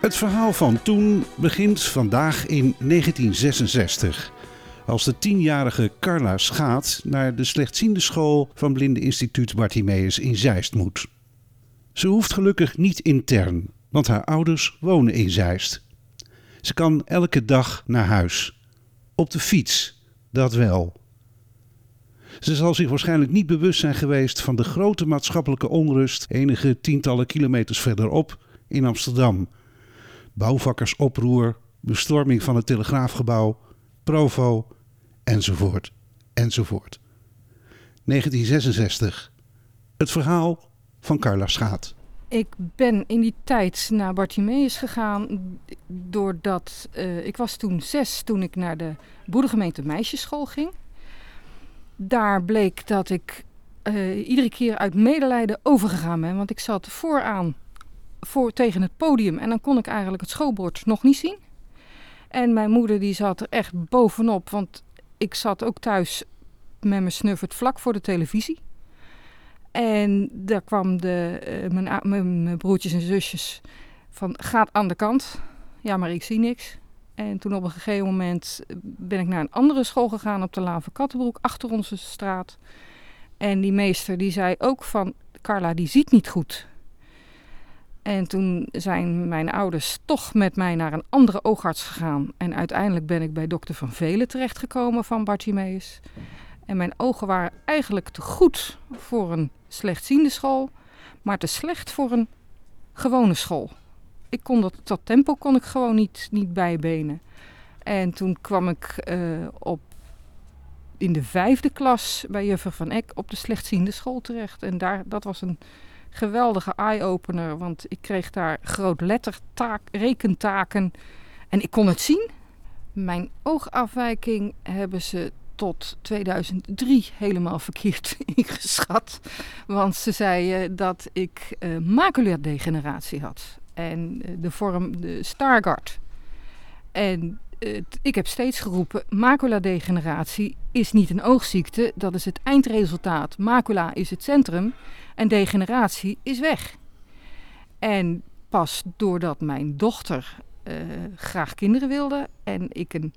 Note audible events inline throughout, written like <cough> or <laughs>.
Het verhaal van toen begint vandaag in 1966. Als de tienjarige Carla Schaat naar de slechtziende school van Blinde Instituut Bartimeus in Zeist moet. Ze hoeft gelukkig niet intern, want haar ouders wonen in Zeist. Ze kan elke dag naar huis. Op de fiets, dat wel. Ze zal zich waarschijnlijk niet bewust zijn geweest van de grote maatschappelijke onrust enige tientallen kilometers verderop in Amsterdam bouwvakkersoproer, bestorming van het telegraafgebouw, Provo, enzovoort, enzovoort. 1966. Het verhaal van Carla Schaat. Ik ben in die tijd naar Bartimeus gegaan doordat uh, ik was toen zes toen ik naar de boerengemeente meisjesschool ging. Daar bleek dat ik uh, iedere keer uit medelijden overgegaan ben, want ik zat vooraan voor, tegen het podium. En dan kon ik eigenlijk het schoolbord nog niet zien. En mijn moeder die zat er echt bovenop. Want ik zat ook thuis met mijn snuffert vlak voor de televisie. En daar kwam de, uh, mijn, broertjes en zusjes van gaat aan de kant. Ja, maar ik zie niks. En toen op een gegeven moment ben ik naar een andere school gegaan op de Laan Kattenbroek, achter onze straat. En die meester die zei ook van, Carla die ziet niet goed. En toen zijn mijn ouders toch met mij naar een andere oogarts gegaan. En uiteindelijk ben ik bij dokter Van Velen terechtgekomen van Bartimeus. En mijn ogen waren eigenlijk te goed voor een slechtziende school, maar te slecht voor een gewone school. Ik kon dat, dat tempo kon ik gewoon niet, niet bijbenen. En toen kwam ik uh, op, in de vijfde klas bij juffer Van Eck op de slechtziende school terecht. En daar, dat was een geweldige eye-opener. Want ik kreeg daar groot lettertaak, rekentaken en ik kon het zien. Mijn oogafwijking hebben ze tot 2003 helemaal verkeerd <laughs> ingeschat. Want ze zeiden dat ik uh, maculadegeneratie had. En uh, de vorm de Stargardt. En ik heb steeds geroepen, maculadegeneratie is niet een oogziekte. Dat is het eindresultaat. Macula is het centrum en degeneratie is weg. En pas doordat mijn dochter uh, graag kinderen wilde en ik een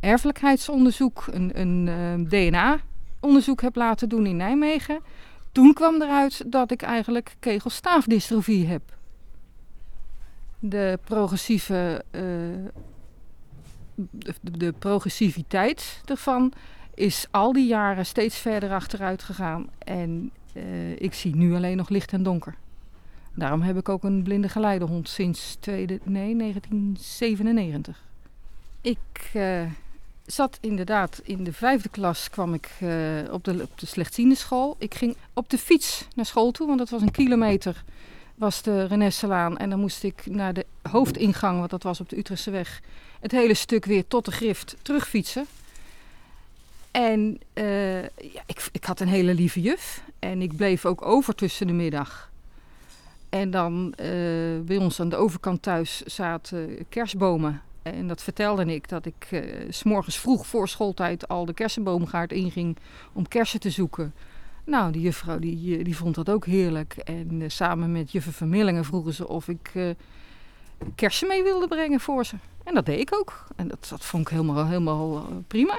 erfelijkheidsonderzoek, een, een uh, DNA-onderzoek heb laten doen in Nijmegen, toen kwam eruit dat ik eigenlijk kegelstaafdystrofie heb. De progressieve, uh, de, progressiviteit ervan is al die jaren steeds verder achteruit gegaan. En uh, ik zie nu alleen nog licht en donker. Daarom heb ik ook een blinde geleidehond sinds tweede, nee, 1997. Ik uh, zat inderdaad in de vijfde klas, kwam ik uh, op, de, op de slechtziende school. Ik ging op de fiets naar school toe, want dat was een kilometer, was de Renesselaan. En dan moest ik naar de hoofdingang, want dat was op de Utrechtse weg, het hele stuk weer tot de grift terugfietsen. En uh, ja, ik, ik had een hele lieve juf. En ik bleef ook over tussen de middag. En dan uh, bij ons aan de overkant thuis zaten kerstbomen. En dat vertelde ik dat ik uh, s morgens vroeg voor schooltijd al de kersenboomgaard inging om kersen te zoeken. Nou, die juffrouw die, die vond dat ook heerlijk. En samen met juffrouw Vermillingen vroegen ze of ik kersen mee wilde brengen voor ze. En dat deed ik ook. En dat, dat vond ik helemaal, helemaal prima.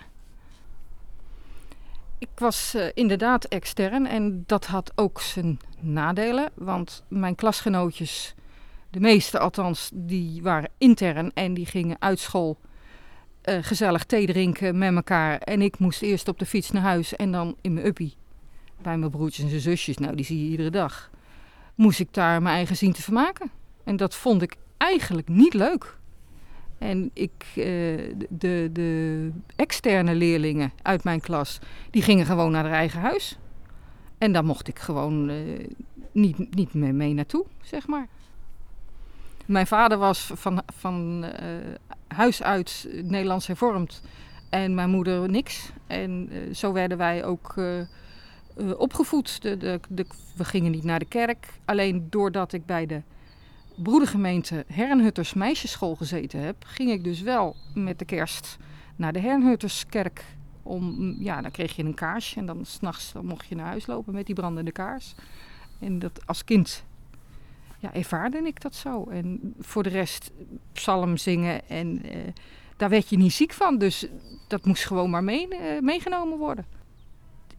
Ik was uh, inderdaad extern en dat had ook zijn nadelen. Want mijn klasgenootjes, de meeste althans, die waren intern en die gingen uit school uh, gezellig thee drinken met elkaar. En ik moest eerst op de fiets naar huis en dan in mijn uppie bij mijn broertjes en zusjes. Nou, die zie je iedere dag. Moest ik daar mijn eigen zien te vermaken. En dat vond ik eigenlijk niet leuk. En ik, uh, de, de externe leerlingen uit mijn klas, die gingen gewoon naar haar eigen huis. En daar mocht ik gewoon uh, niet, niet mee, mee naartoe, zeg maar. Mijn vader was van, van uh, huis uit Nederlands hervormd en mijn moeder niks. En zo werden wij ook opgevoed. De, de, de, we gingen niet naar de kerk. Alleen doordat ik bij de broedergemeente Herrenhutters meisjesschool gezeten heb, ging ik dus wel met de kerst naar de Herrenhutterskerk. Om, ja, dan kreeg je een kaarsje en dan s'nachts mocht je naar huis lopen met die brandende kaars. En dat als kind ja, ervaarde ik dat zo. En voor de rest psalm zingen en uh, daar werd je niet ziek van. Dus dat moest gewoon maar mee, uh, meegenomen worden.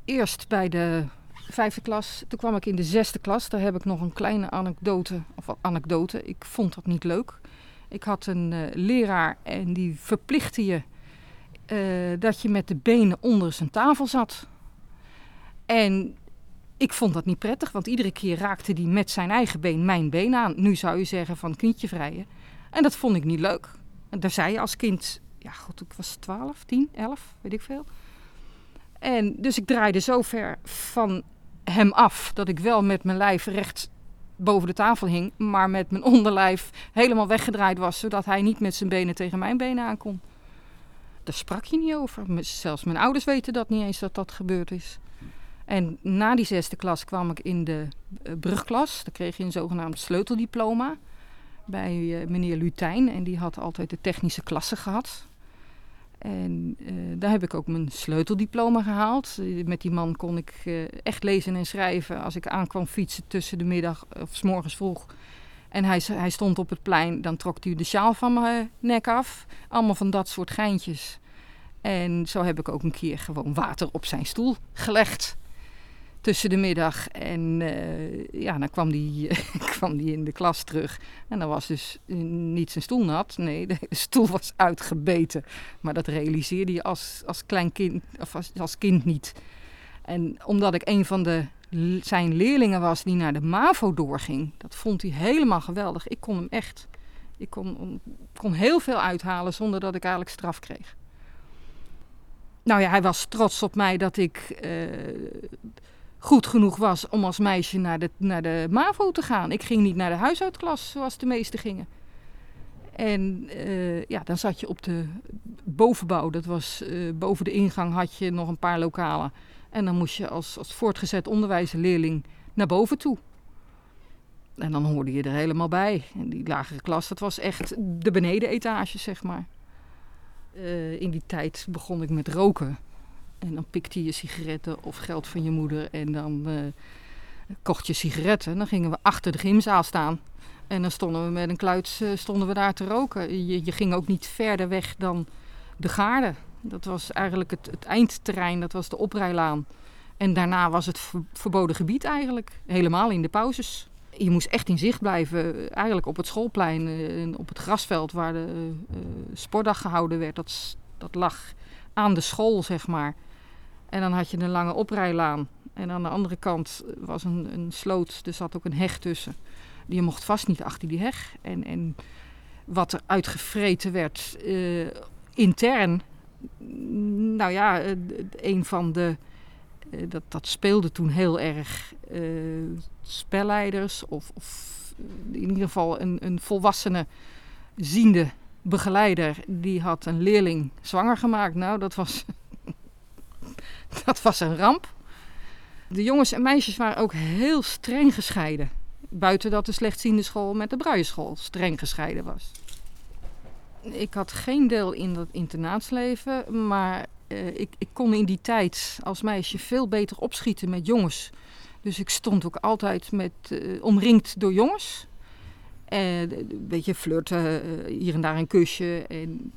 Eerst bij de vijfde klas, toen kwam ik in de zesde klas. Daar heb ik nog een kleine anekdote, of anekdote. Ik vond dat niet leuk. Ik had een uh, leraar en die verplichtte je dat je met de benen onder zijn tafel zat. En ik vond dat niet prettig, want iedere keer raakte hij met zijn eigen been mijn been aan. Nu zou je zeggen van knietje vrijen. En dat vond ik niet leuk. En daar zei je als kind, ja goed, ik was 12, 10, 11, weet ik veel. En dus ik draaide zo ver van hem af dat ik wel met mijn lijf recht boven de tafel hing, maar met mijn onderlijf helemaal weggedraaid was, zodat hij niet met zijn benen tegen mijn benen aan kon. Daar sprak je niet over. Zelfs mijn ouders weten dat niet eens dat dat gebeurd is. En na die zesde klas kwam ik in de uh, brugklas. Daar kreeg je een zogenaamd sleuteldiploma bij uh, meneer Lutijn. En die had altijd de technische klasse gehad. En uh, daar heb ik ook mijn sleuteldiploma gehaald. met die man kon ik echt lezen en schrijven als ik aankwam fietsen tussen de middag of s morgens vroeg. En hij, hij stond op het plein, dan trok hij de sjaal van mijn nek af. Allemaal van dat soort geintjes. En zo heb ik ook een keer gewoon water op zijn stoel gelegd tussen de middag. En uh, ja, dan kwam die, <laughs> kwam die in de klas terug. En dan was dus niet zijn stoel nat. Nee, de stoel was uitgebeten. Maar dat realiseerde je als, als klein kind, of als, als kind niet. En omdat ik een van de, zijn leerlingen was die naar de MAVO doorging, dat vond hij helemaal geweldig. Ik kon hem echt, ik kon, kon heel veel uithalen zonder dat ik eigenlijk straf kreeg. Nou ja, hij was trots op mij dat ik uh, goed genoeg was om als meisje naar de, naar de MAVO te gaan. Ik ging niet naar de huishoutklas zoals de meesten gingen. En uh, ja, dan zat je op de bovenbouw. Dat was uh, boven de ingang had je nog een paar lokalen. En dan moest je als, als voortgezet onderwijsleerling naar boven toe. En dan hoorde je er helemaal bij. Die lagere klas, dat was echt de benedenetage, zeg maar. Uh, in die tijd begon ik met roken. En dan pikte je sigaretten of geld van je moeder en dan uh, kocht je sigaretten. Dan gingen we achter de gymzaal staan. En dan stonden we met een kluits uh, stonden we daar te roken. Je, je, ging ook niet verder weg dan de gaarde. Dat was eigenlijk het, eindterrein, dat was de oprijlaan. En daarna was het ver, verboden gebied eigenlijk, helemaal in de pauzes. Je moest echt in zicht blijven, eigenlijk op het schoolplein, uh, op het grasveld waar de sportdag gehouden werd. Dat, dat lag aan de school, zeg maar. En dan had je een lange oprijlaan. En aan de andere kant was een, een sloot, er zat ook een heg tussen. Je mocht vast niet achter die heg. En, en wat er uitgevreten werd uh, intern. Nou ja, uh, een van de. Uh, dat, dat speelde toen heel erg. spelleiders of, of, in ieder geval een, een volwassene ziende begeleider. Die had een leerling zwanger gemaakt. Nou, dat was <laughs> dat was een ramp. De jongens en meisjes waren ook heel streng gescheiden. Buiten dat de slechtziende school met de bruienschool streng gescheiden was. Ik had geen deel in dat internaatsleven, maar uh, ik, ik, kon in die tijd als meisje veel beter opschieten met jongens. Dus ik stond ook altijd met, uh, omringd door jongens. Uh, een beetje flirten, hier en daar een kusje en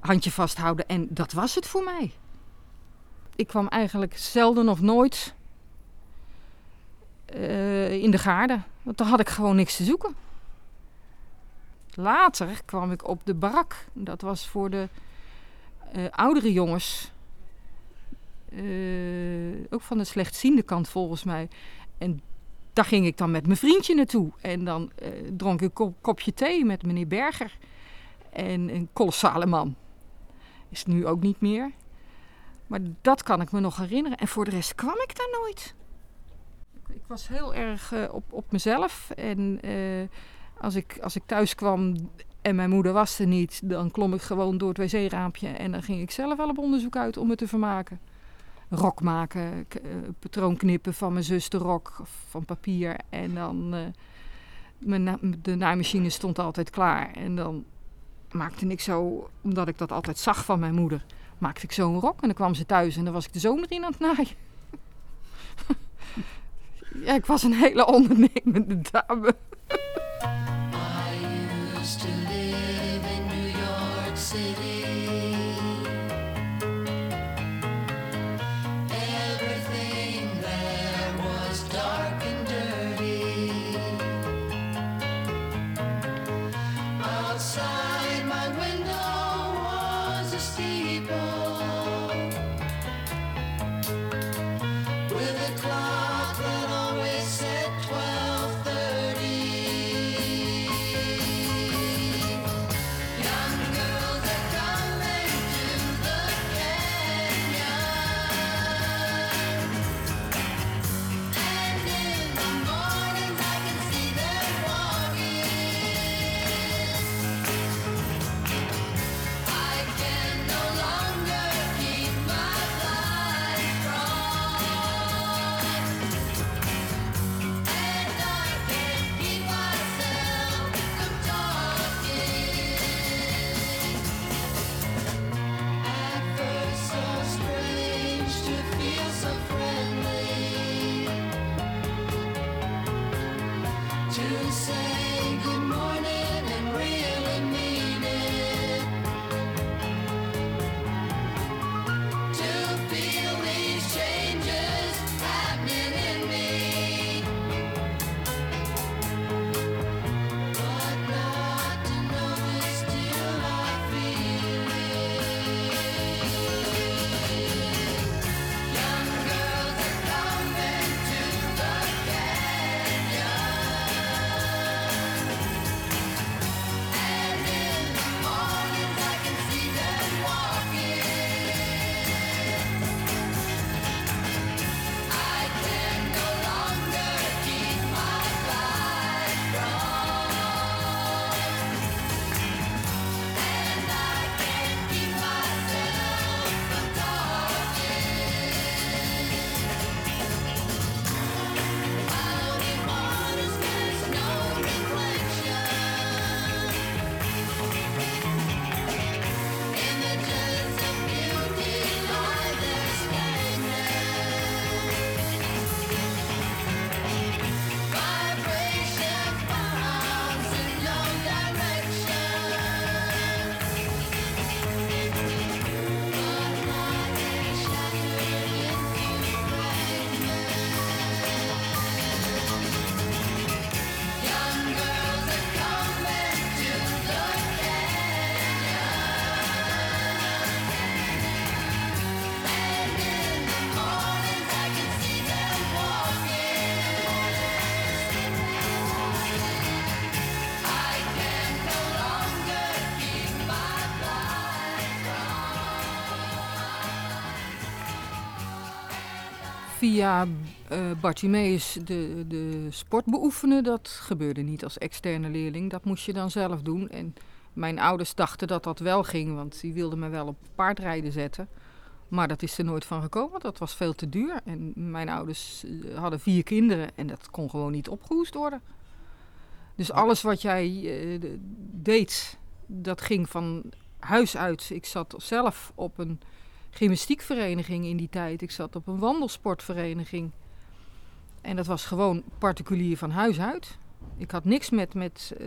handje vasthouden. En dat was het voor mij ik kwam eigenlijk zelden of nooit uh, in de gaarde. Want dan had ik gewoon niks te zoeken. Later kwam ik op de barak. Dat was voor de uh, oudere jongens. Uh, ook van de slechtziende kant volgens mij. En daar ging ik dan met mijn vriendje naartoe. En dan dronk ik een kop, kopje thee met meneer Berger. En een kolossale man. Is nu ook niet meer. Maar dat kan ik me nog herinneren. En voor de rest kwam ik daar nooit. Ik was heel erg uh, op, op mezelf. En uh, Als ik, als ik thuis kwam en mijn moeder was er niet, dan klom ik gewoon door het wc-raampje en dan ging ik zelf wel op onderzoek uit om me te vermaken. Rok maken, eh, patroon knippen van mijn zus de rok van papier en dan... eh, mijn de naaimachine stond altijd klaar en dan maakte ik zo, omdat ik dat altijd zag van mijn moeder, maakte ik zo'n rok en dan kwam ze thuis en dan was ik de zomer in aan het naaien. <laughs> ja, ik was een hele ondernemende dame. To say good morning and Via eh Bartimeus de, de sport beoefenen, dat gebeurde niet als externe leerling. Dat moest je dan zelf doen. En mijn ouders dachten dat dat wel ging, want die wilden me wel op paardrijden zetten. Maar dat is er nooit van gekomen, dat was veel te duur. En mijn ouders eh, hadden vier kinderen en dat kon gewoon niet opgehoest worden. Dus alles wat jij eh, de- deed, dat ging van huis uit. Ik zat zelf op een gymnastiekvereniging in die tijd. Ik zat op een wandelsportvereniging. En dat was gewoon particulier van huis uit. Ik had niks met, met eh,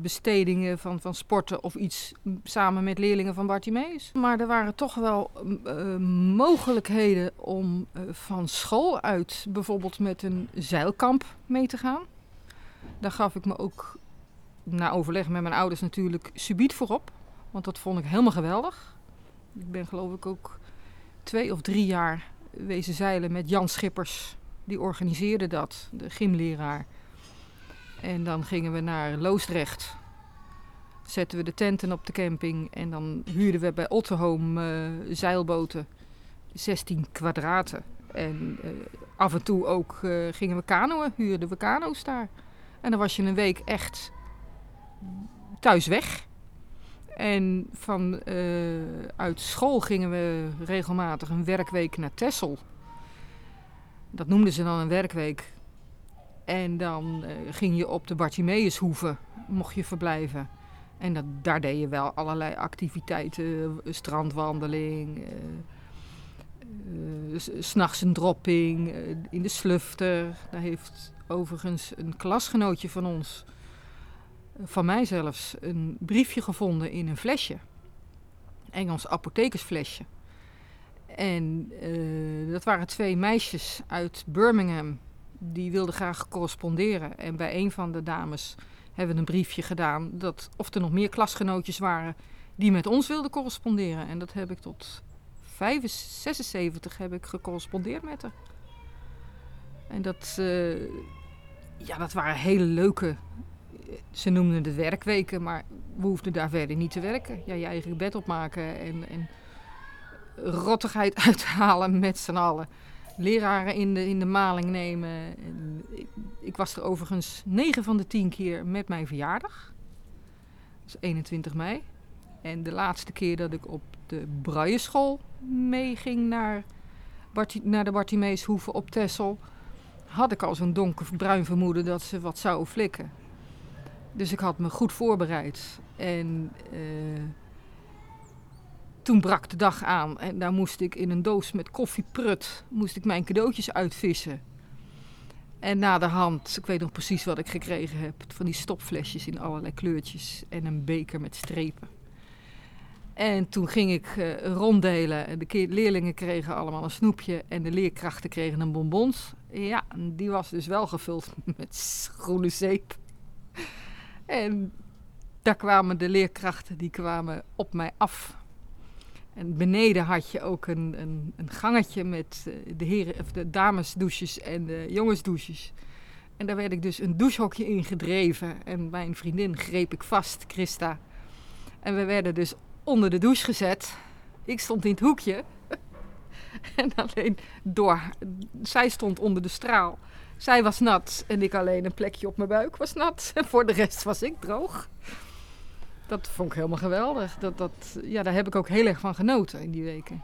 bestedingen van, van sporten of iets samen met leerlingen van Bartimeus. Maar er waren toch wel eh, mogelijkheden om eh, van school uit bijvoorbeeld met een zeilkamp mee te gaan. Daar gaf ik me ook na overleg met mijn ouders natuurlijk subiet voor op. Want dat vond ik helemaal geweldig. Ik ben geloof ik ook twee of drie jaar wezen zeilen met Jan Schippers. Die organiseerde dat, de gymleraar. En dan gingen we naar Loosdrecht. Zetten we de tenten op de camping. En dan huurden we bij Otterhoom eh, zeilboten. 16 kwadraten. En eh, af en toe ook eh, gingen we kanoën, huurden we kano's daar. En dan was je een week echt thuis weg. En van, eh, uit school gingen we regelmatig een werkweek naar Texel. Dat noemden ze dan een werkweek. En dan eh, ging je op de Bartimeushoeve, mocht je verblijven. En dat, daar deed je wel allerlei activiteiten, eh, strandwandeling, s- s'nachts een dropping, in de slufter. Daar heeft overigens een klasgenootje van ons, van mij zelfs, een briefje gevonden in een flesje. Engels apothekersflesje. En eh, dat waren twee meisjes uit Birmingham. Die wilden graag corresponderen. En bij een van de dames hebben we een briefje gedaan dat of er nog meer klasgenootjes waren die met ons wilden corresponderen. En dat heb ik tot 75, 76 heb ik gecorrespondeerd met haar. En dat, eh, ja, dat waren hele leuke. Ze noemden het werkweken, maar we hoefden daar verder niet te werken. Ja, je eigen bed opmaken en, en rottigheid <laughs> uithalen met z'n allen. Leraren in de, in de maling nemen. En ik, ik was er overigens 9 van de 10 keer met mijn verjaardag. Dat is 21 mei. En de laatste keer dat ik op de Brailleschool meeging naar, naar de Bartimeeshoeve op Texel... had ik al zo'n donkerbruin vermoeden dat ze wat zou flikken. Dus ik had me goed voorbereid. En eh, toen brak de dag aan en daar moest ik in een doos met koffieprut moest ik mijn cadeautjes uitvissen. En na de hand, ik weet nog precies wat ik gekregen heb, van die stopflesjes in allerlei kleurtjes en een beker met strepen. En toen ging ik eh, ronddelen en de leerlingen kregen allemaal een snoepje en de leerkrachten kregen een bonbons. Ja, die was dus wel gevuld <laughs> met groene zeep. En daar kwamen de leerkrachten, die kwamen op mij af. En beneden had je ook een, een, een gangetje met eh, de, heren, of de damesdouches en de jongensdouches. En daar werd ik dus een douchehokje in gedreven. En mijn vriendin greep ik vast, Christa. En we werden dus onder de douche gezet. Ik stond in het hoekje. <laughs> en alleen door. Zij stond onder de straal. Zij was nat en ik alleen een plekje op mijn buik was nat. <laughs> En voor de rest was ik droog. Dat vond ik helemaal geweldig. Dat, dat, ja, daar heb ik ook heel erg van genoten in die weken.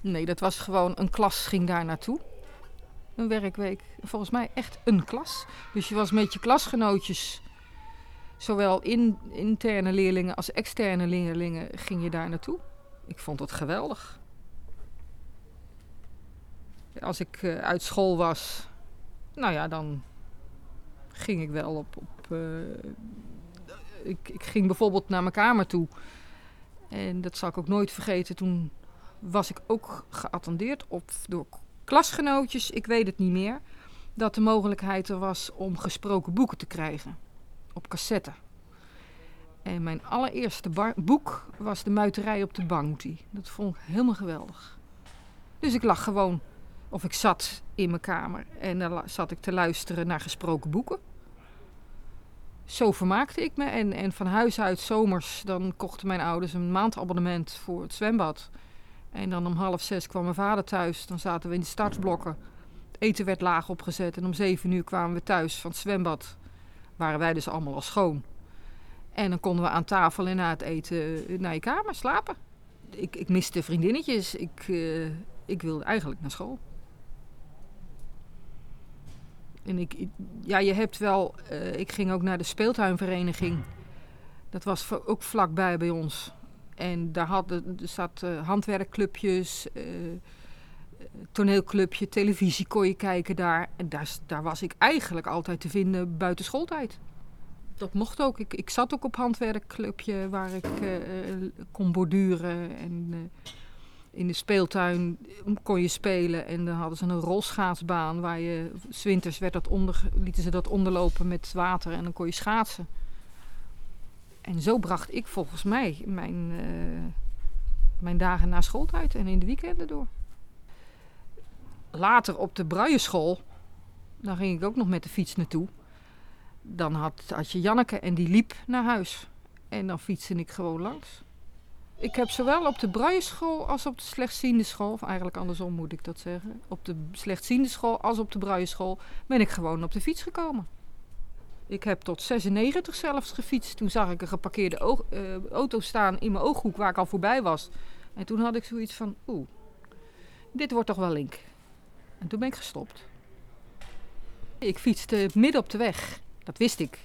Nee, dat was gewoon een klas ging daar naartoe. Een werkweek. Volgens mij echt een klas. Dus je was met je klasgenootjes, zowel in, interne leerlingen als externe leerlingen, ging je daar naartoe. Ik vond het geweldig. Als ik eh, uit school was, nou ja, dan ging ik wel op. op eh, ik, ik ging bijvoorbeeld naar mijn kamer toe. En dat zal ik ook nooit vergeten. Toen was ik ook geattendeerd op, door klasgenootjes, ik weet het niet meer. Dat de mogelijkheid er was om gesproken boeken te krijgen. Op cassette. En mijn allereerste boek was De Muiterij op de Bounty. Dat vond ik helemaal geweldig. Dus ik lag gewoon, of ik zat in mijn kamer en dan zat ik te luisteren naar gesproken boeken. Zo vermaakte ik me. En, en van huis uit zomers, dan kochten mijn ouders een maandabonnement voor het zwembad. En dan om half zes kwam mijn vader thuis. Dan zaten we in de startblokken. Het eten werd laag opgezet. En om zeven uur kwamen we thuis van het zwembad. Waren wij dus allemaal al schoon. En dan konden we aan tafel en na het eten eh, naar je kamer slapen. Ik, ik miste vriendinnetjes. Ik, eh, ik wilde eigenlijk naar school. En ik, ja, je hebt wel. eh, ik ging ook naar de speeltuinvereniging. Dat was ook vlakbij bij ons. En daar hadden, er zat eh, handwerkclubjes, eh, toneelclubje, televisie kon je kijken daar. En daar, daar was ik eigenlijk altijd te vinden buiten schooltijd. Dat mocht ook. Ik, ik zat ook op handwerkclubje waar ik kon borduren. En in de speeltuin kon je spelen. En dan hadden ze een rolschaatsbaan waar je... S winters werd dat onder, lieten ze dat onderlopen met water en dan kon je schaatsen. En zo bracht ik volgens mij mijn, eh, mijn dagen na schooltijd en in de weekenden door. Later op de Brailleschool, daar ging ik ook nog met de fiets naartoe. Dan had, had je Janneke en die liep naar huis. En dan fietste ik gewoon langs. Ik heb zowel op de Brailleschool als op de slechtziende school, of eigenlijk andersom moet ik dat zeggen. Op de slechtziende school als op de Brailleschool ben ik gewoon op de fiets gekomen. Ik heb tot 96 zelfs gefietst. Toen zag ik een geparkeerde eh, auto staan in mijn ooghoek waar ik al voorbij was. En toen had ik zoiets van, oeh, dit wordt toch wel link. En toen ben ik gestopt. Ik fietste midden op de weg. Dat wist ik.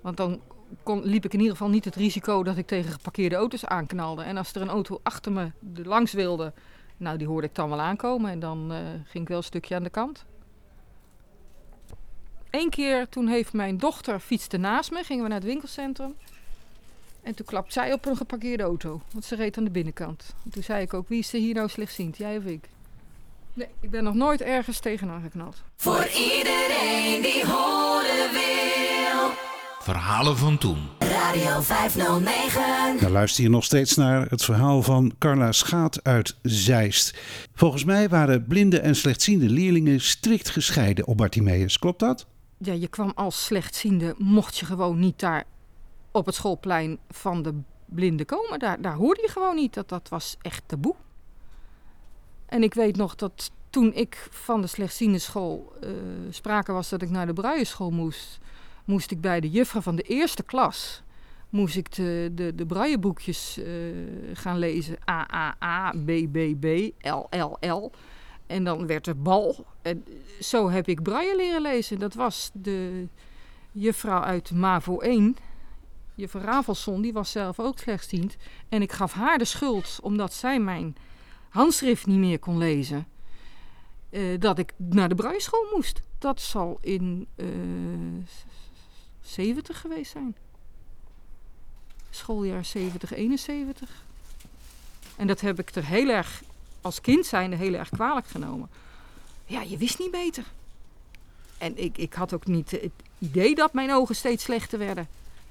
Want dan kon, liep ik in ieder geval niet het risico dat ik tegen geparkeerde auto's aanknalde. En als er een auto achter me langs wilde, nou die hoorde ik dan wel aankomen. En dan eh, ging ik wel een stukje aan de kant. Eén keer toen heeft mijn dochter fietste naast me, gingen we naar het winkelcentrum. En toen klapt zij op een geparkeerde auto, want ze reed aan de binnenkant. En toen zei ik ook, wie is er hier nou slechtziend, jij of ik? Nee, ik ben nog nooit ergens tegenaan geknald. Voor iedereen die horen wil. Verhalen van toen. Radio 509. Dan luister je nog steeds naar het verhaal van Carla Schaat uit Zeist. Volgens mij waren blinde en slechtziende leerlingen strikt gescheiden op Bartimeus. Klopt dat? Ja, je kwam als slechtziende, mocht je gewoon niet daar op het schoolplein van de blinden komen. Daar, daar hoorde je gewoon niet. Dat, dat was echt taboe. En ik weet nog dat toen ik van de slechtziende school eh, sprake was dat ik naar de brailleschool moest, moest ik bij de juffrouw van de eerste klas moest ik de, de, de brailleboekjes eh, gaan lezen. A, A, A, B, B, B, L, L, L. En dan werd er bal. En zo heb ik braille leren lezen. Dat was de juffrouw uit MAVO 1. Juffrouw Ravelson, die was zelf ook slechtziend. En ik gaf haar de schuld, omdat zij mijn handschrift niet meer kon lezen. eh, dat ik naar de brailleschool moest. Dat zal in eh 70 geweest zijn. Schooljaar 70, 71. En dat heb ik er heel erg, als kind zijnde, heel erg kwalijk genomen. Ja, je wist niet beter. En ik, ik had ook niet het idee dat mijn ogen steeds slechter werden.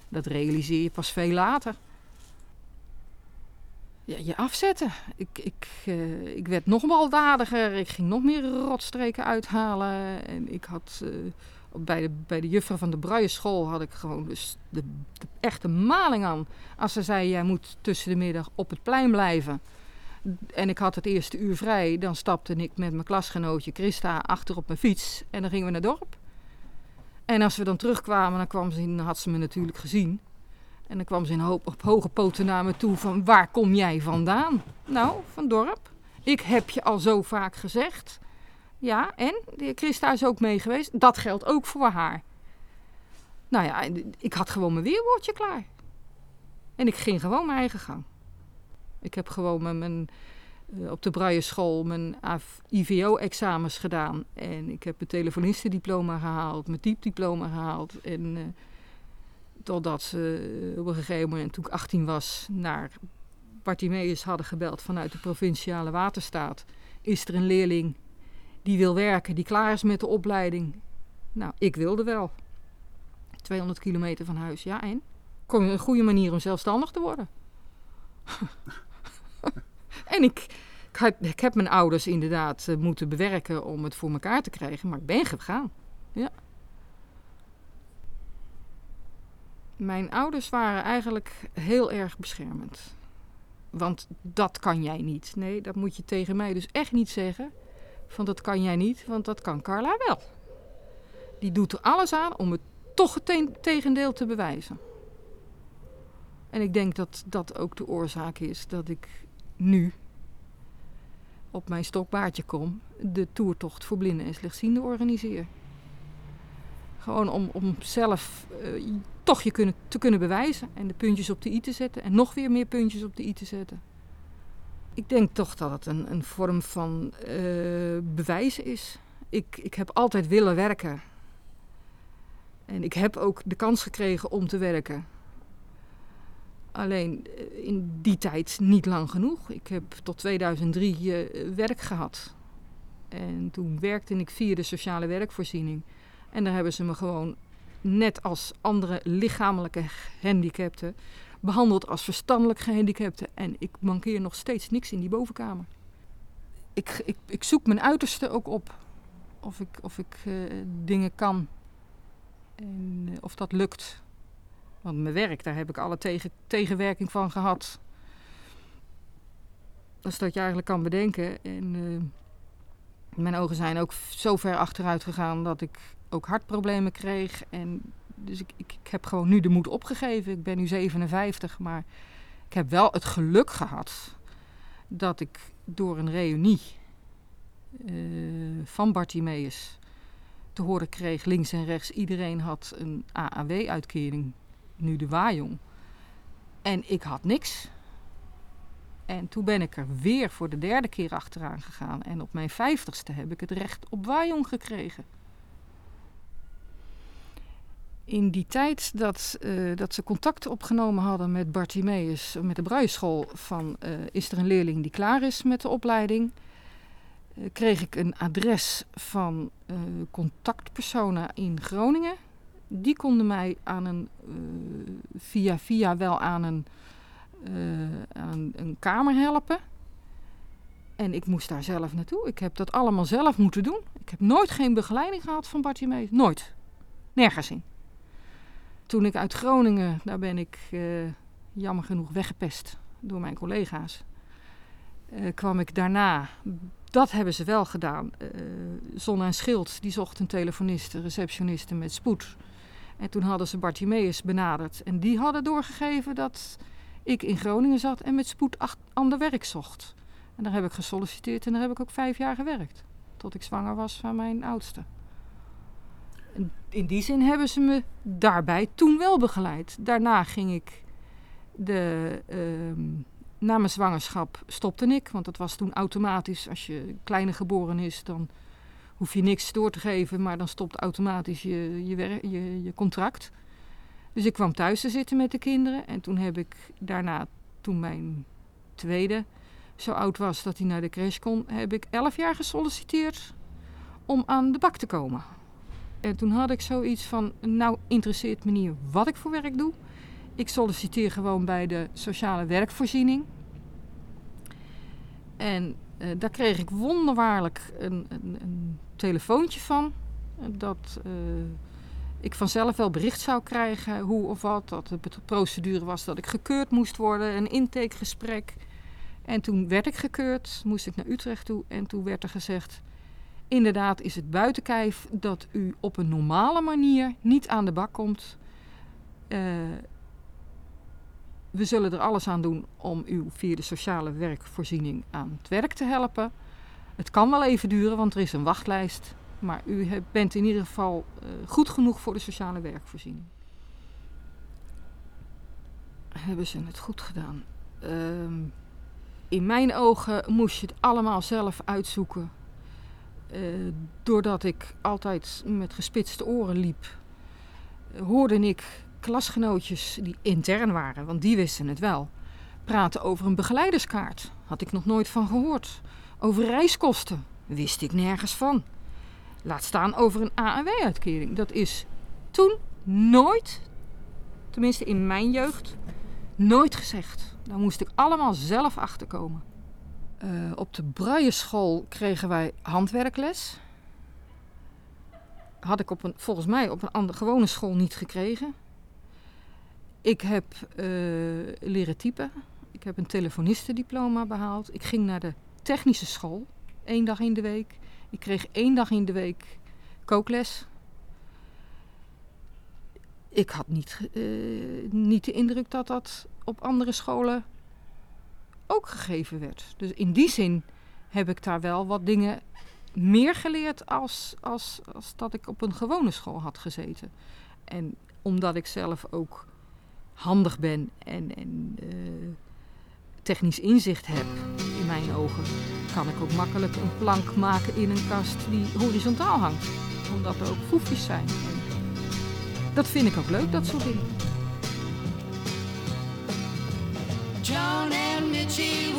Dat realiseer je pas veel later. Ja, je afzetten. Ik, ik, eh, ik werd nog baldadiger. Ik ging nog meer rotstreken uithalen. En ik had eh, bij, de, bij de juffrouw van de brailleschool had ik gewoon dus de, de echte maling aan. Als ze zei, jij moet tussen de middag op het plein blijven. En ik had het eerste uur vrij. Dan stapte ik met mijn klasgenootje Christa achter op mijn fiets. En dan gingen we naar het dorp. En als we dan terugkwamen, dan, kwam ze, dan had ze me natuurlijk gezien. En dan kwam ze in hoop, op hoge poten naar me toe van waar kom jij vandaan? Nou, van dorp. Ik heb je al zo vaak gezegd. Ja, en? Christa is ook mee geweest. Dat geldt ook voor haar. Nou ja, ik had gewoon mijn weerwoordje klaar. En ik ging gewoon mijn eigen gang. Ik heb gewoon mijn, eh, op de brailleschool mijn IVO-examens gedaan. En ik heb mijn telefonistendiploma gehaald, mijn typdiploma gehaald. En eh, totdat ze eh, op een gegeven moment, toen ik 18 was, naar Bartimeus hadden gebeld vanuit de provinciale waterstaat. Is er een leerling die wil werken, die klaar is met de opleiding? Nou, ik wilde wel. 200 kilometer van huis, ja en? Kon een goede manier om zelfstandig te worden. <laughs> en ik, ik heb mijn ouders inderdaad eh, moeten bewerken om het voor elkaar te krijgen, maar ik ben gegaan. Ja. Mijn ouders waren eigenlijk heel erg beschermend. Want dat kan jij niet. Nee, dat moet je tegen mij dus echt niet zeggen. Van dat kan jij niet, want dat kan Carla wel. Die doet er alles aan om het toch het te- tegendeel te bewijzen. En ik denk dat dat ook de oorzaak is dat ik nu op mijn stokbaardje kom, de toertocht voor blinden en slechtzienden organiseer. Gewoon om, om zelf eh, toch je kunnen, te kunnen bewijzen en de puntjes op de i te zetten en nog weer meer puntjes op de i te zetten. Ik denk toch dat het een, een vorm van eh, bewijzen is. Ik, ik heb altijd willen werken. En ik heb ook de kans gekregen om te werken. Alleen eh, in die tijd niet lang genoeg. Ik heb tot 2003 eh, werk gehad. En toen werkte ik via de sociale werkvoorziening. En daar hebben ze me gewoon, net als andere lichamelijke gehandicapten, behandeld als verstandelijk gehandicapten. En ik mankeer nog steeds niks in die bovenkamer. Ik, ik, ik zoek mijn uiterste ook op. Of ik, of ik eh, dingen kan. En eh, of dat lukt. Want mijn werk, daar heb ik alle tegen, tegenwerking van gehad. Als dat je eigenlijk kan bedenken. En eh, mijn ogen zijn ook zo ver achteruit gegaan dat ik ook hartproblemen kreeg. En dus ik, ik, ik heb gewoon nu de moed opgegeven. Ik ben nu 57, maar ik heb wel het geluk gehad dat ik door een reunie eh, van Bartimeus te horen kreeg, links en rechts, iedereen had een AAW-uitkering, nu de Wajong. En ik had niks. En toen ben ik er weer voor de derde keer achteraan gegaan. En op mijn vijftigste heb ik het recht op Wajong gekregen. In die tijd dat, eh, dat ze contact opgenomen hadden met Bartimeus, met de Bruisschool, van eh, is er een leerling die klaar is met de opleiding, eh, kreeg ik een adres van contactpersonen in Groningen. Die konden mij aan een, via via wel aan een, aan een kamer helpen. En ik moest daar zelf naartoe. Ik heb dat allemaal zelf moeten doen. Ik heb nooit geen begeleiding gehad van Bartimeus. Nooit. Nergens in. Toen ik uit Groningen, daar ben ik eh, jammer genoeg weggepest door mijn collega's. eh, kwam ik daarna, dat hebben ze wel gedaan. eh Zon en Schild, die zocht een telefoniste, receptioniste met spoed. En toen hadden ze Bartimeus benaderd. En die hadden doorgegeven dat ik in Groningen zat en met spoed ander werk zocht. En daar heb ik gesolliciteerd en daar heb ik ook vijf jaar gewerkt. Tot ik zwanger was van mijn oudste. In die zin hebben ze me daarbij toen wel begeleid. Daarna ging ik de, ehm, na mijn zwangerschap stopte ik, want dat was toen automatisch. Als je kleine geboren is, dan hoef je niks door te geven, maar dan stopt automatisch je, je, je, je contract. Dus ik kwam thuis te zitten met de kinderen en toen heb ik daarna, toen mijn tweede zo oud was dat hij naar de crash kon, heb ik elf jaar gesolliciteerd om aan de bak te komen. En toen had ik zoiets van, nou interesseert me niet wat ik voor werk doe. Ik solliciteer gewoon bij de sociale werkvoorziening. En eh, daar kreeg ik wonderwaarlijk een, een, een telefoontje van. eh, Dat eh, ik vanzelf wel bericht zou krijgen hoe of wat. Dat de procedure was dat ik gekeurd moest worden. Een intakegesprek. En toen werd ik gekeurd. Moest ik naar Utrecht toe. En toen werd er gezegd... Inderdaad is het buiten kijf dat u op een normale manier niet aan de bak komt. Eh, we zullen er alles aan doen om u via de sociale werkvoorziening aan het werk te helpen. Het kan wel even duren, want er is een wachtlijst. Maar u bent in ieder geval eh, goed genoeg voor de sociale werkvoorziening. Hebben ze het goed gedaan? Ehm, in mijn ogen moest je het allemaal zelf uitzoeken. Eh, doordat ik altijd met gespitste oren liep, hoorde ik klasgenootjes die intern waren, want die wisten het wel, praten over een begeleiderskaart. Had ik nog nooit van gehoord. Over reiskosten wist ik nergens van. Laat staan over een ANW-uitkering. Dat is toen nooit, tenminste in mijn jeugd, nooit gezegd. Daar moest ik allemaal zelf achterkomen. Eh, op de Brailleschool kregen wij handwerkles. Had ik op een, volgens mij op een andere, gewone school niet gekregen. Ik heb eh, leren typen. Ik heb een telefonistendiploma behaald. Ik ging naar de technische school, één dag in de week. Ik kreeg één dag in de week kookles. Ik had niet, eh, niet de indruk dat dat op andere scholen ook gegeven werd. Dus in die zin heb ik daar wel wat dingen meer geleerd als, als, als dat ik op een gewone school had gezeten. En omdat ik zelf ook handig ben en, en eh, technisch inzicht heb, in mijn ogen, kan ik ook makkelijk een plank maken in een kast die horizontaal hangt. Omdat er ook foefjes zijn. Dat vind ik ook leuk, dat soort dingen.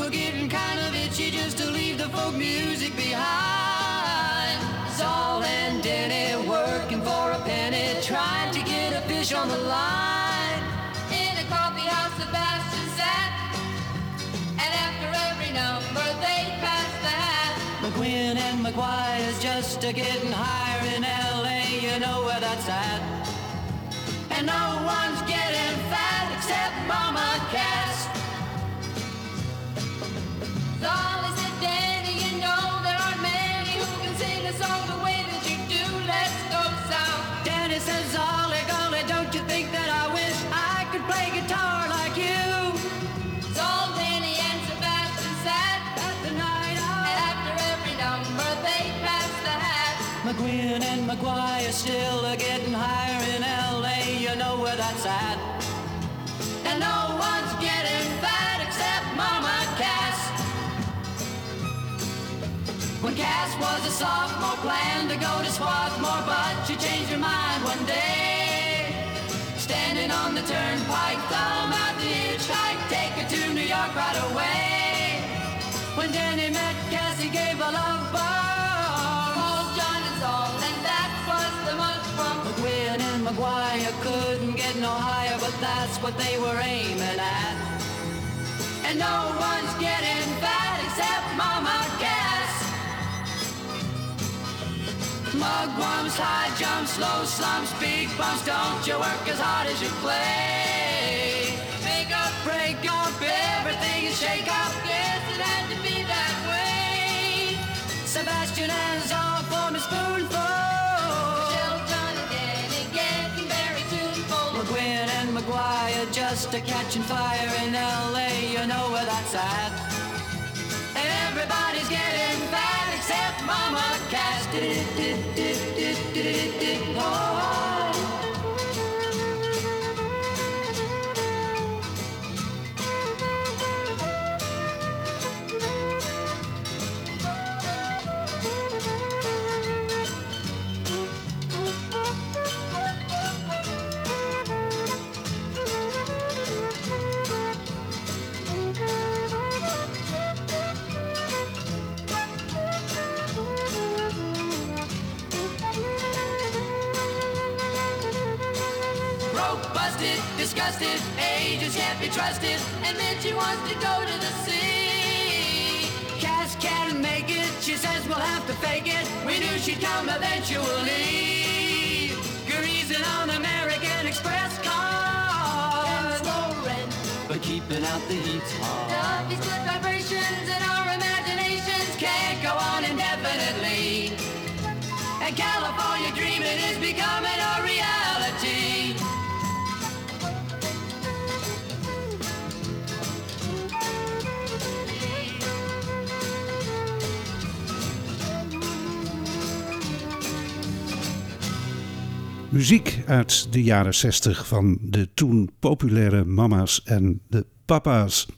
Were getting kind of itchy just to leave the folk music behind. Saul and Denny working for a penny, trying to get a fish on the line. In a coffee house, Sebastian sat, and after every number they passed the hat. McQueen and McGuire's just a getting higher in LA, you know where that's at. And no one's getting sophomore, planned to go to Swarthmore, but she changed her mind one day. Standing on the turnpike, thumb out the hitchhike, take her to New York right away. When Danny met Cass, he gave a oh, love oh, bomb. Called John and Saul, and that was the month from McGuinn and McGuire couldn't get no higher, but that's what they were aiming at. And no one's getting fat except Mugwumps, high jumps, low slumps, big bumps. Don't you work as hard as you play. Make up, break up, everything is shake up. Yes, it had to be that way. Sebastian has all for a spoonful. Shelton and Danny getting very tuneful. McGuinn and McGuire just a catching fire in LA. You know where that's at. Everybody's getting Cass dip, dip, dip, dip, dip, disgusted, ages can't be trusted, and then she wants to go to the sea. Cass can't make it, she says we'll have to fake it. We knew she'd come eventually. Greasing on American Express cars. But keeping out the heat's hard. These good vibrations in our imaginations can't go on indefinitely. And California dreaming is becoming Muziek uit de jaren 60 van de toen populaire mama's en de papa's.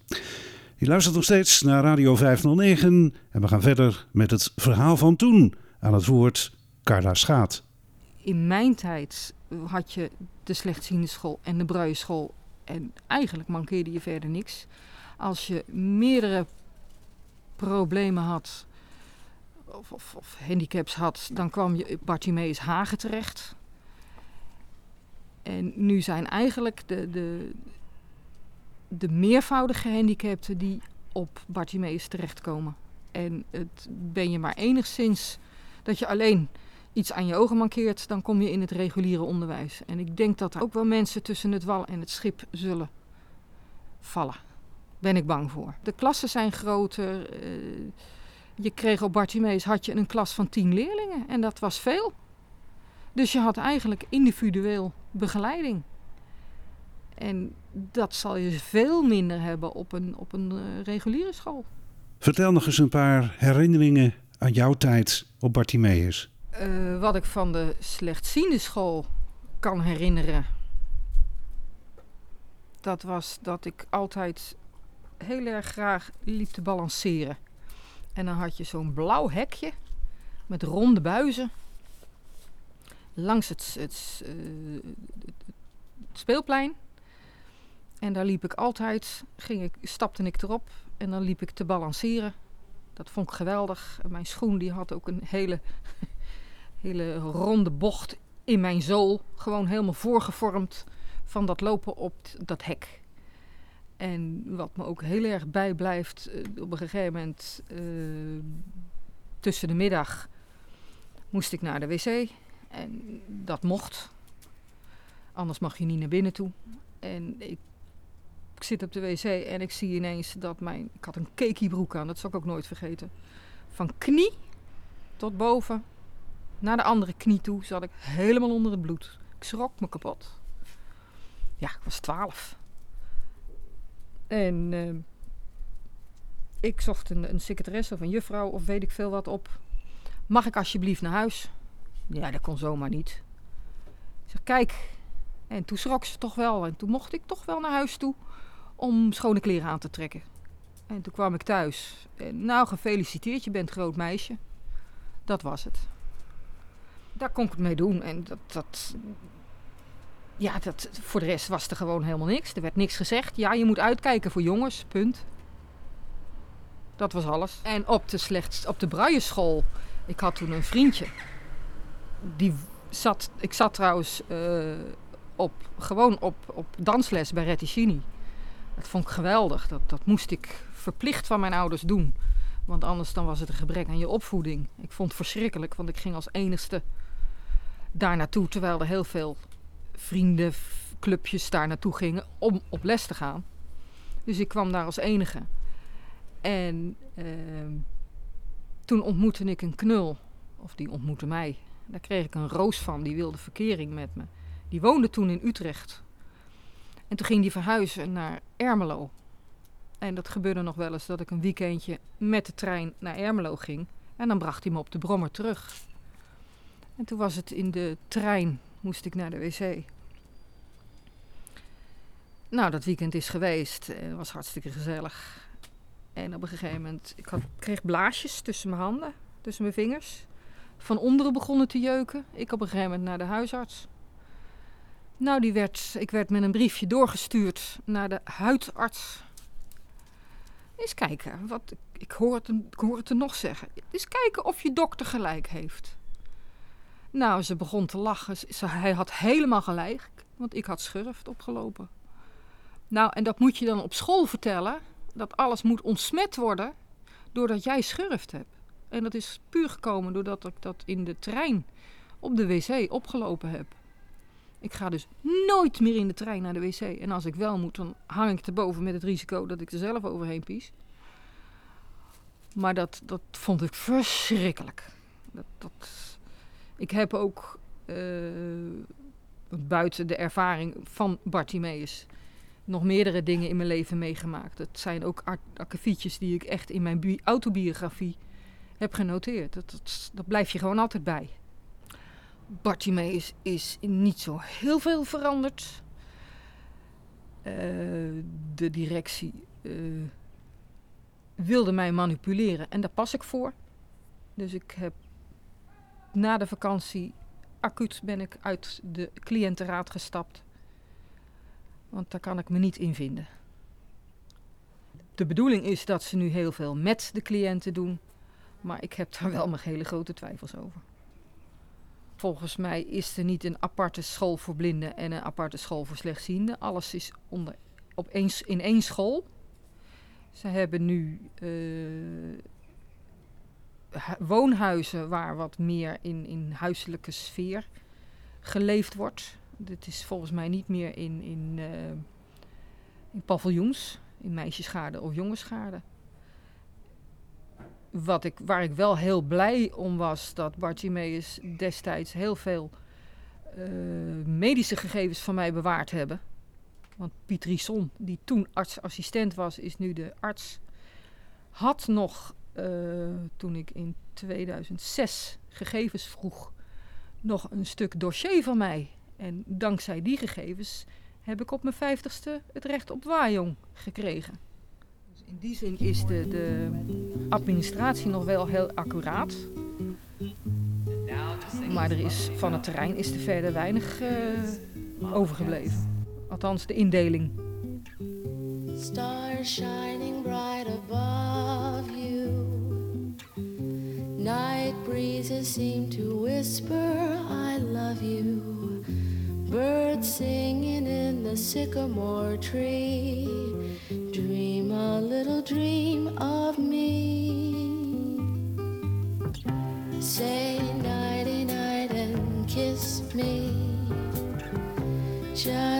Je luistert nog steeds naar Radio 509 en we gaan verder met het verhaal van toen. Aan het woord Carla Schaat. In mijn tijd had je de slechtziende school en de bruienschool. En eigenlijk mankeerde je verder niks. Als je meerdere problemen had of, of, handicaps had, dan kwam je Bartimeus Hagen terecht. En nu zijn eigenlijk de, de, de meervoudige gehandicapten die op Bartimeus terechtkomen. En het ben je maar enigszins dat je alleen iets aan je ogen mankeert, dan kom je in het reguliere onderwijs. En ik denk dat er ook wel mensen tussen het wal en het schip zullen vallen. Ben ik bang voor. De klassen zijn groter. eh, je kreeg op Bartimeus had je een klas van tien leerlingen en dat was veel. Dus je had eigenlijk individueel begeleiding. En dat zal je veel minder hebben op een, op een eh, reguliere school. Vertel nog eens een paar herinneringen aan jouw tijd op Bartimeus. Eh, wat ik van de slechtziende school kan herinneren. Dat was dat ik altijd heel erg graag liep te balanceren. En dan had je zo'n blauw hekje met ronde buizen. Langs het, het, eh, het speelplein. En daar liep ik altijd, ging ik, stapte ik erop en dan liep ik te balanceren. Dat vond ik geweldig. Mijn schoen die had ook een hele <laughs> hele ronde bocht in mijn zool. Gewoon helemaal voorgevormd van dat lopen op dat hek. En wat me ook heel erg bijblijft, eh, op een gegeven moment eh, tussen de middag moest ik naar de wc. En dat mocht. Anders mag je niet naar binnen toe. En ik, ik zit op de wc en ik zie ineens dat mijn... Ik had een cakeybroek aan, dat zal ik ook nooit vergeten. Van knie tot boven naar de andere knie toe zat ik helemaal onder het bloed. Ik schrok me kapot. Ja, ik was twaalf. En eh, ik zocht een, een secretaresse of een juffrouw of weet ik veel wat op. Mag ik alsjeblieft naar huis? Ja, dat kon zomaar niet. Ik zeg, kijk. En toen schrok ze toch wel. En toen mocht ik toch wel naar huis toe om schone kleren aan te trekken. En toen kwam ik thuis. En, nou, gefeliciteerd, je bent groot meisje. Dat was het. Daar kon ik het mee doen. En dat, dat, ja, dat, voor de rest was er gewoon helemaal niks. Er werd niks gezegd. Ja, je moet uitkijken voor jongens, punt. Dat was alles. En op de, slechts, op de brailleschool, ik had toen een vriendje. Die zat, ik zat trouwens eh, op, gewoon op, op dansles bij Retticini. Dat vond ik geweldig. Dat, dat moest ik verplicht van mijn ouders doen. Want anders dan was het een gebrek aan je opvoeding. Ik vond het verschrikkelijk, want ik ging als enigste daar naartoe. Terwijl er heel veel vriendenclubjes daar naartoe gingen om op les te gaan. Dus ik kwam daar als enige. En ehm, toen ontmoette ik een knul. Of die ontmoette mij. Daar kreeg ik een roos van. Die wilde verkering met me. Die woonde toen in Utrecht. En toen ging die verhuizen naar Ermelo. En dat gebeurde nog wel eens dat ik een weekendje met de trein naar Ermelo ging. En dan bracht hij me op de brommer terug. En toen was het in de trein, moest ik naar de wc. Nou, dat weekend is geweest. Het was hartstikke gezellig. En op een gegeven moment, ik had, kreeg blaasjes tussen mijn handen, tussen mijn vingers. Van onderen begonnen te jeuken. Ik op een gegeven moment naar de huisarts. Nou, die werd, ik werd met een briefje doorgestuurd naar de huidarts. Eens kijken, wat, ik, hoor het, ik hoor het er nog zeggen. Eens kijken of je dokter gelijk heeft. Nou, ze begon te lachen. Ze, hij had helemaal gelijk, want ik had schurft opgelopen. Nou, en dat moet je dan op school vertellen. Dat alles moet ontsmet worden doordat jij schurft hebt. En dat is puur gekomen doordat ik dat in de trein op de wc opgelopen heb. Ik ga dus nooit meer in de trein naar de wc. En als ik wel moet, dan hang ik erboven met het risico dat ik er zelf overheen pies. Maar dat, dat vond ik verschrikkelijk. Dat, dat, ik heb ook uh, buiten de ervaring van Bartimeus nog meerdere dingen in mijn leven meegemaakt. Het zijn ook akkefietjes die ik echt in mijn autobiografie heb genoteerd. Dat, dat, blijf je gewoon altijd bij. Bartimeus is niet zo heel veel veranderd. Uh, de directie uh, wilde mij manipuleren en daar pas ik voor. Dus ik heb na de vakantie acuut ben ik uit de cliëntenraad gestapt. Want daar kan ik me niet in vinden. De bedoeling is dat ze nu heel veel met de cliënten doen. Maar ik heb daar wel mijn hele grote twijfels over. Volgens mij is er niet een aparte school voor blinden en een aparte school voor slechtzienden. Alles is onder, op in één school. Ze hebben nu uh, woonhuizen waar wat meer in, in huiselijke sfeer geleefd wordt. Dit is volgens mij niet meer in, in, uh, in paviljoens, in meisjesgaarden of jongensgaarden. Wat ik, waar ik wel heel blij om was, dat Bartimeus destijds heel veel uh, medische gegevens van mij bewaard hebben. Want Piet Risson, die toen artsassistent was, is nu de arts. Had nog, uh, toen ik in 2006 gegevens vroeg, nog een stuk dossier van mij. En dankzij die gegevens heb ik op mijn vijftigste het recht op waaijong gekregen. In die zin is de, de administratie nog wel heel accuraat. Maar er is, van het terrein is er verder weinig uh, overgebleven. Althans, de indeling. Stars shining bright above you. Night breezes seem to whisper, I love you. Birds singing in the sycamore tree. A little dream of me. Say nighty night and kiss me. Just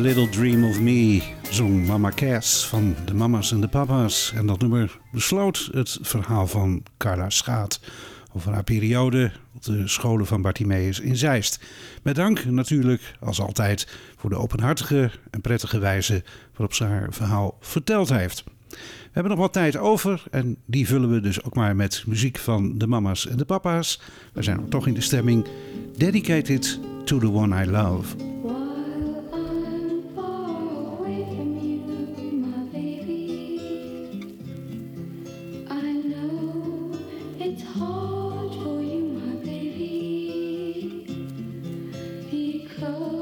Little Dream of Me zong Mama Cass van de Mamas en de Papa's. En dat nummer besloot het verhaal van Carla Schaat over haar periode op de scholen van Bartimeus in Zeist. Met dank natuurlijk, als altijd, voor de openhartige en prettige wijze waarop ze haar verhaal verteld heeft. We hebben nog wat tijd over en die vullen we dus ook maar met muziek van de mama's en de papa's. We zijn toch in de stemming Dedicated to the One I Love. Oh.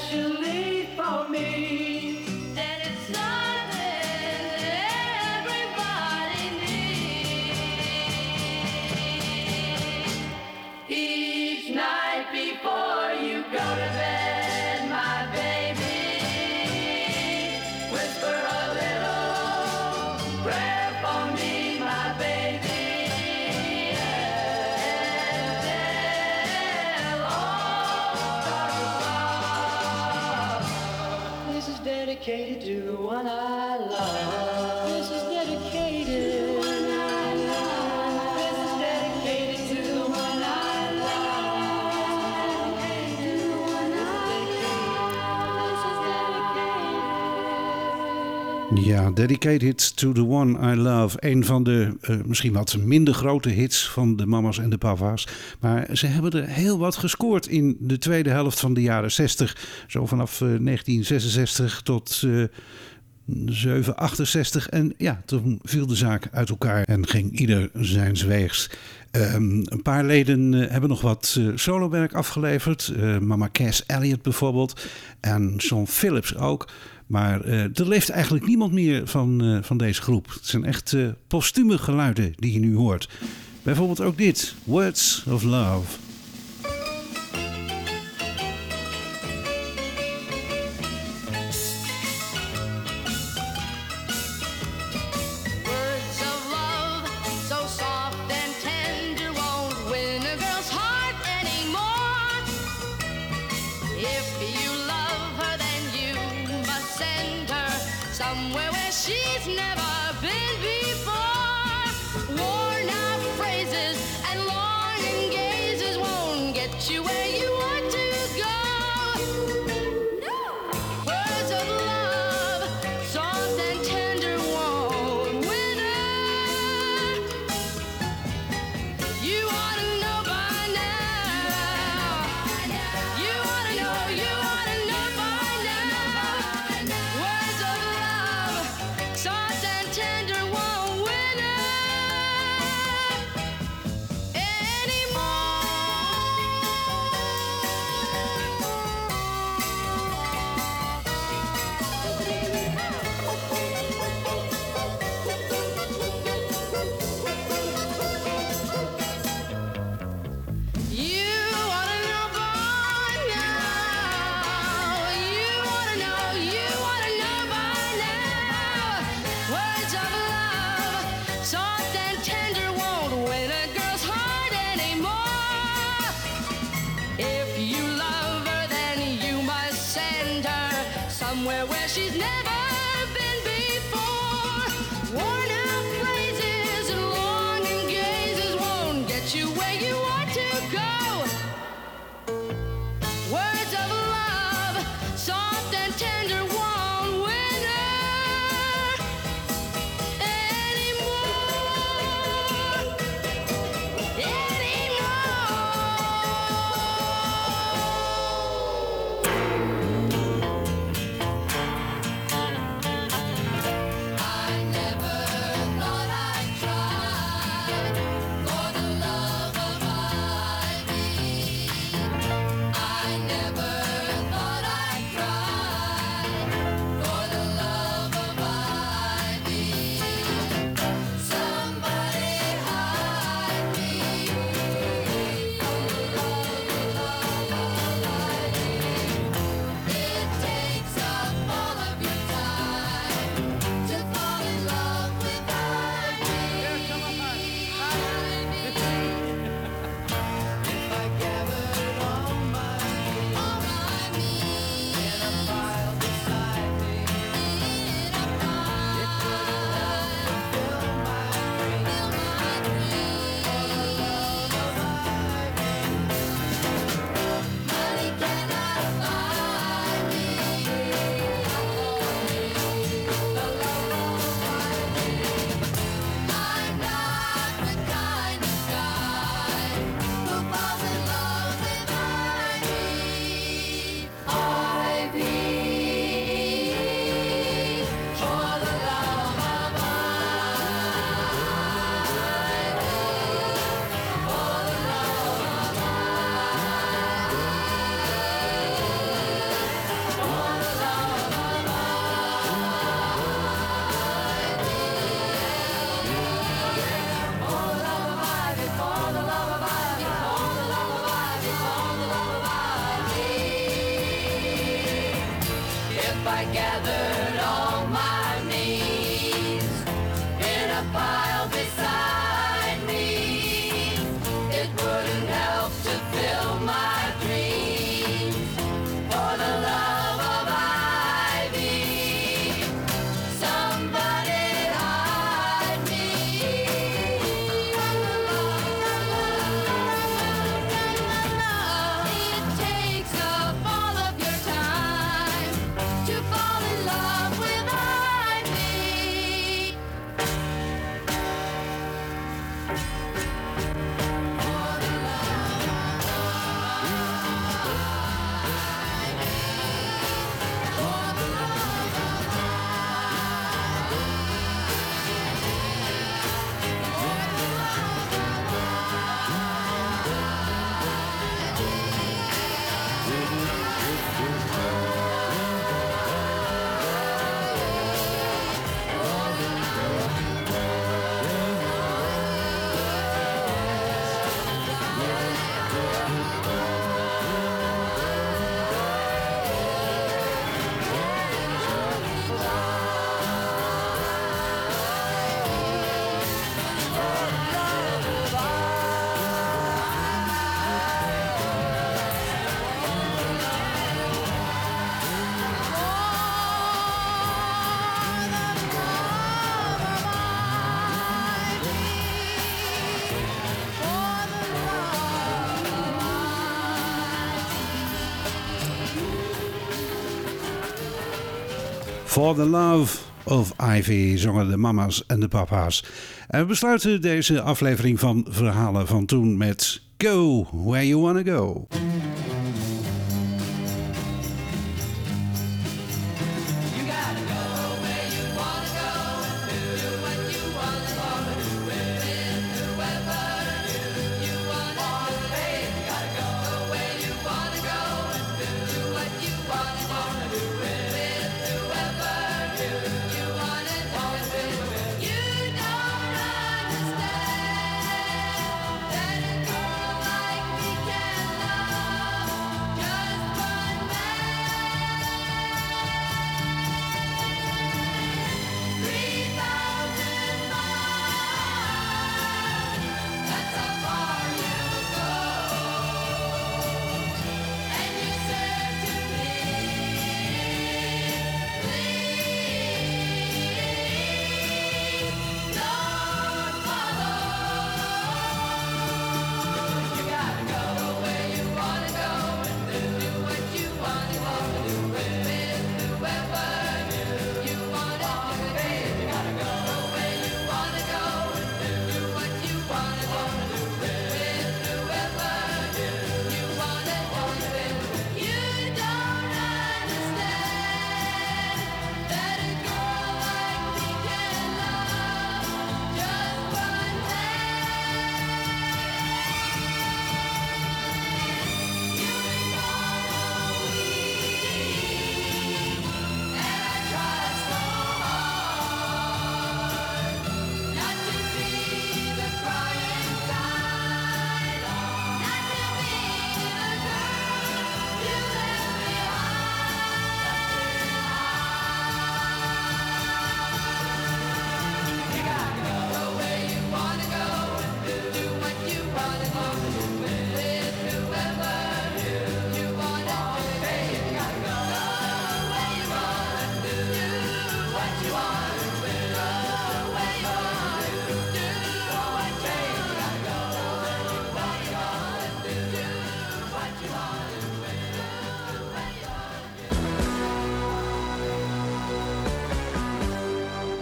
especially for me. Ja, Dedicated to the One I Love. Een van de uh, misschien wat minder grote hits van de mama's en de papa's. Maar ze hebben er heel wat gescoord in de tweede helft van de jaren 60. Zo vanaf uh, 1966 tot uh, 768. En ja, toen viel de zaak uit elkaar en ging ieder zijn weegs. Um, een paar leden hebben nog wat uh, solowerk afgeleverd. Mama Cass Elliot bijvoorbeeld. En Sean Phillips ook. Maar er leeft eigenlijk niemand meer van, van deze groep. Het zijn echt postume geluiden die je nu hoort. Bijvoorbeeld ook dit. Words of Love. Worn out somewhere where she's never gathered For the Love of Ivy zongen de mama's en de papa's. En we besluiten deze aflevering van Verhalen van Toen met Go Where You Wanna Go.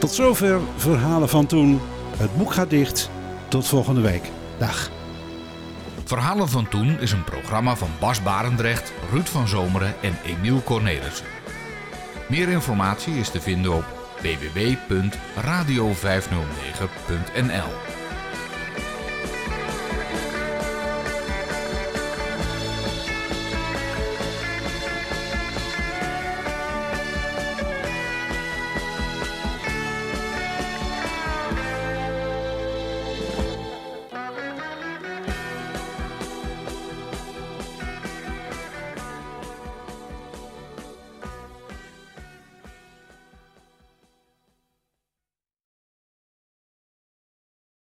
Tot zover verhalen van toen. Het boek gaat dicht. Tot volgende week. Dag. Verhalen van Toen is een programma van Bas Barendrecht, Ruud van Zomeren en Emiel Cornelissen. Meer informatie is te vinden op www.radio509.nl